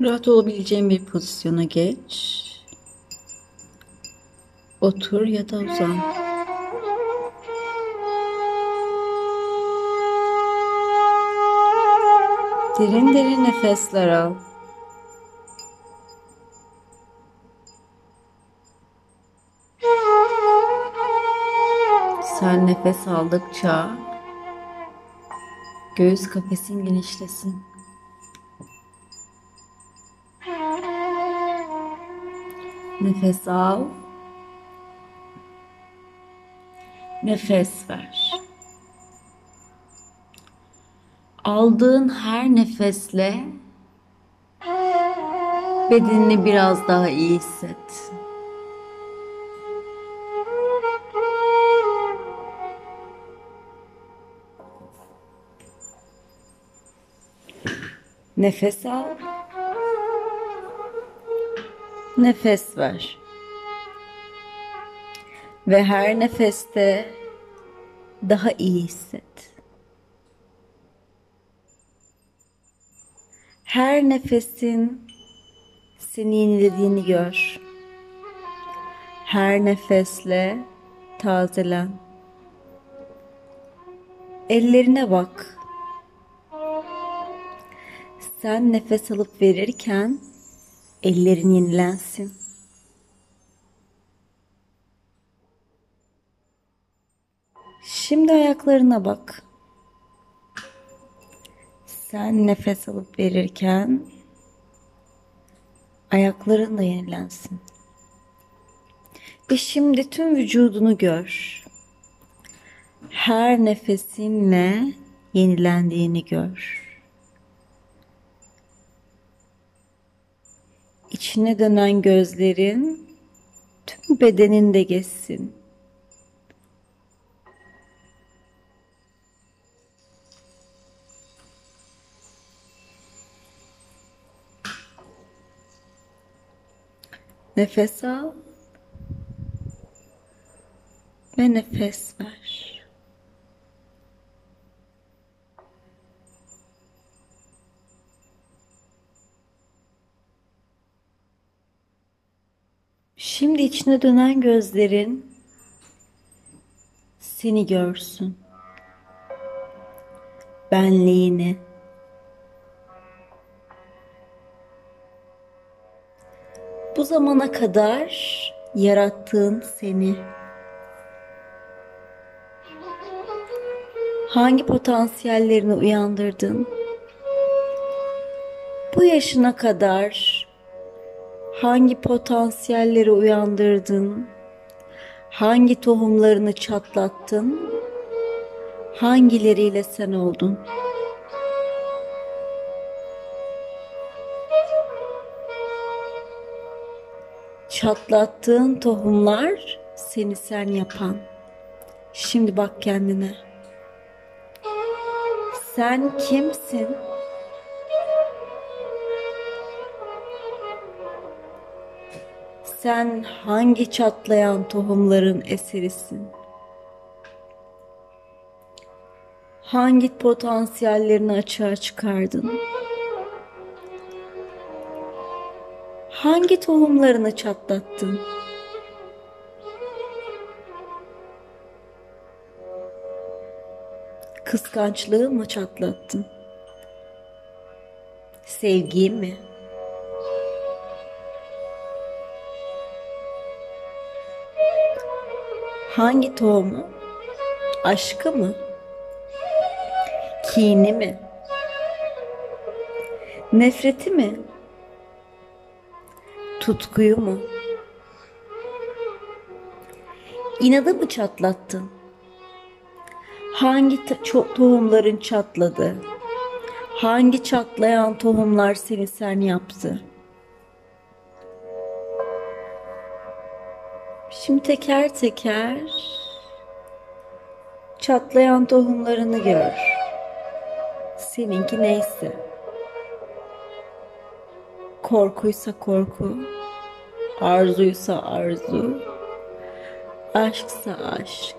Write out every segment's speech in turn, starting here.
Rahat olabileceğin bir pozisyona geç. Otur ya da uzan. Derin derin nefesler al. Sen nefes aldıkça göğüs kafesin genişlesin. Nefes al. nefes ver. Aldığın her nefesle bedenini biraz daha iyi hisset. Nefes al nefes var. Ve her nefeste daha iyi hisset. Her nefesin seni yenilediğini gör. Her nefesle tazelen. Ellerine bak. Sen nefes alıp verirken ellerin yenilensin. Şimdi ayaklarına bak. Sen nefes alıp verirken ayakların da yenilensin. Ve şimdi tüm vücudunu gör. Her nefesinle yenilendiğini gör. içine dönen gözlerin tüm bedeninde geçsin. Nefes al ve nefes ver. içine dönen gözlerin seni görsün. Benliğini. Bu zamana kadar yarattığın seni. Hangi potansiyellerini uyandırdın? Bu yaşına kadar Hangi potansiyelleri uyandırdın? Hangi tohumlarını çatlattın? Hangileriyle sen oldun? Çatlattığın tohumlar seni sen yapan. Şimdi bak kendine. Sen kimsin? Sen hangi çatlayan tohumların eserisin? Hangi potansiyellerini açığa çıkardın? Hangi tohumlarını çatlattın? Kıskançlığı mı çatlattın? Sevgiyi mi? Hangi tohumu? Aşkı mı? Kini mi? Nefreti mi? Tutkuyu mu? İnadı mı çatlattın? Hangi tohumların çatladı? Hangi çatlayan tohumlar seni sen yaptı? Şimdi teker teker çatlayan tohumlarını gör. Seninki neyse. Korkuysa korku, arzuysa arzu, aşksa aşk.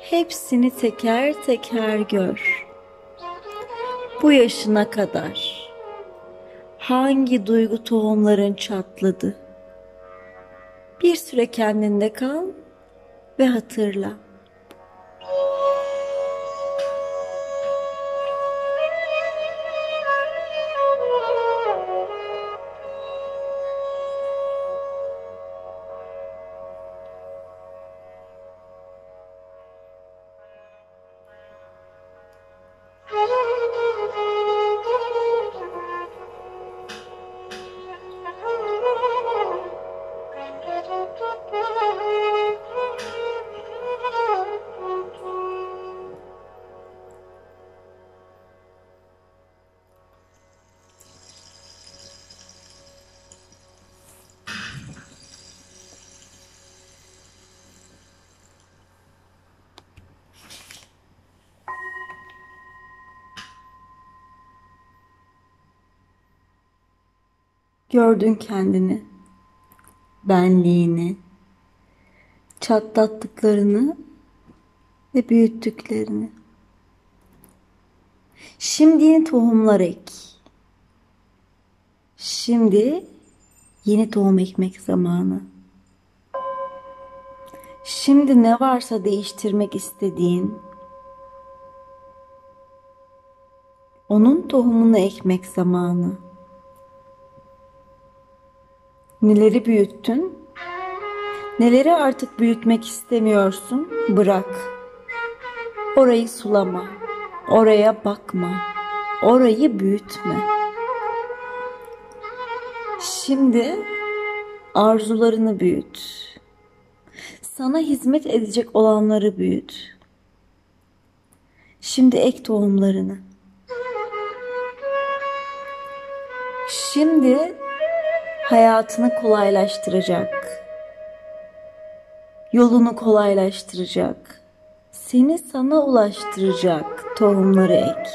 Hepsini teker teker gör. Bu yaşına kadar hangi duygu tohumların çatladı? Bir süre kendinde kal ve hatırla. Gördün kendini, benliğini, çatlattıklarını ve büyüttüklerini. Şimdi yeni tohumlar ek. Şimdi yeni tohum ekmek zamanı. Şimdi ne varsa değiştirmek istediğin onun tohumunu ekmek zamanı. Neleri büyüttün? Neleri artık büyütmek istemiyorsun? Bırak. Orayı sulama. Oraya bakma. Orayı büyütme. Şimdi arzularını büyüt. Sana hizmet edecek olanları büyüt. Şimdi ek tohumlarını. Şimdi hayatını kolaylaştıracak. Yolunu kolaylaştıracak. Seni sana ulaştıracak tohumları ek.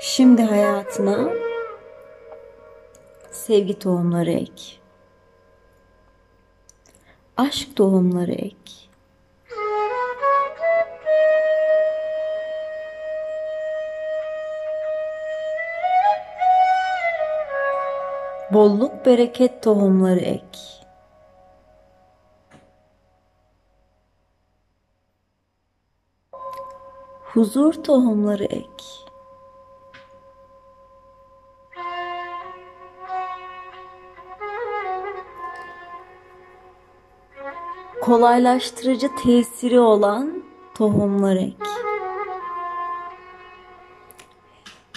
Şimdi hayatına sevgi tohumları ek. Aşk tohumları ek Bolluk bereket tohumları ek. Huzur tohumları ek. Kolaylaştırıcı tesiri olan tohumlar ek.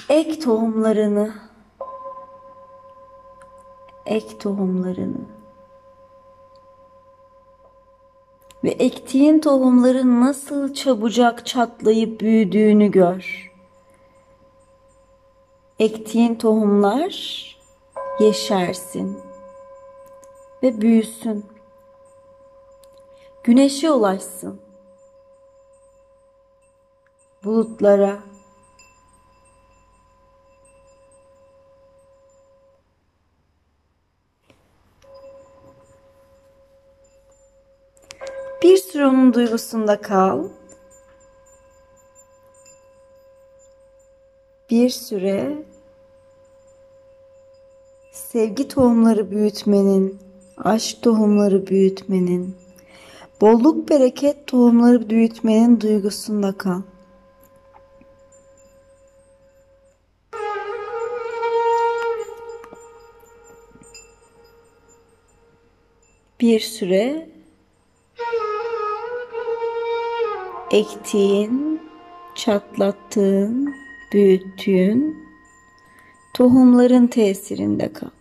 Ek tohumlarını ek tohumlarını. Ve ektiğin tohumların nasıl çabucak çatlayıp büyüdüğünü gör. Ektiğin tohumlar yeşersin ve büyüsün. Güneşe ulaşsın. Bulutlara, Bir süre onun duygusunda kal. Bir süre sevgi tohumları büyütmenin, aşk tohumları büyütmenin, bolluk bereket tohumları büyütmenin duygusunda kal. Bir süre ektiğin, çatlattığın, büyüttüğün tohumların tesirinde kal.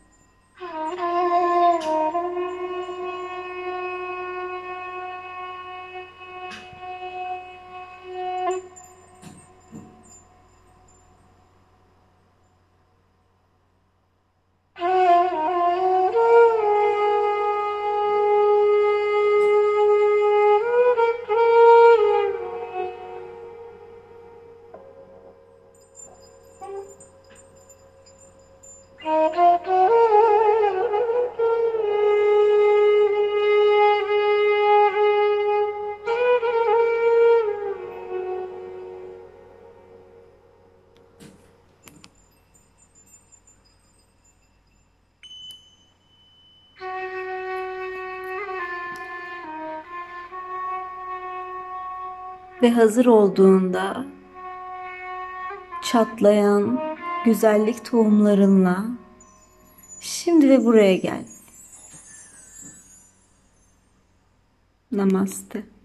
ve hazır olduğunda çatlayan güzellik tohumlarınla şimdi ve buraya gel. Namaste.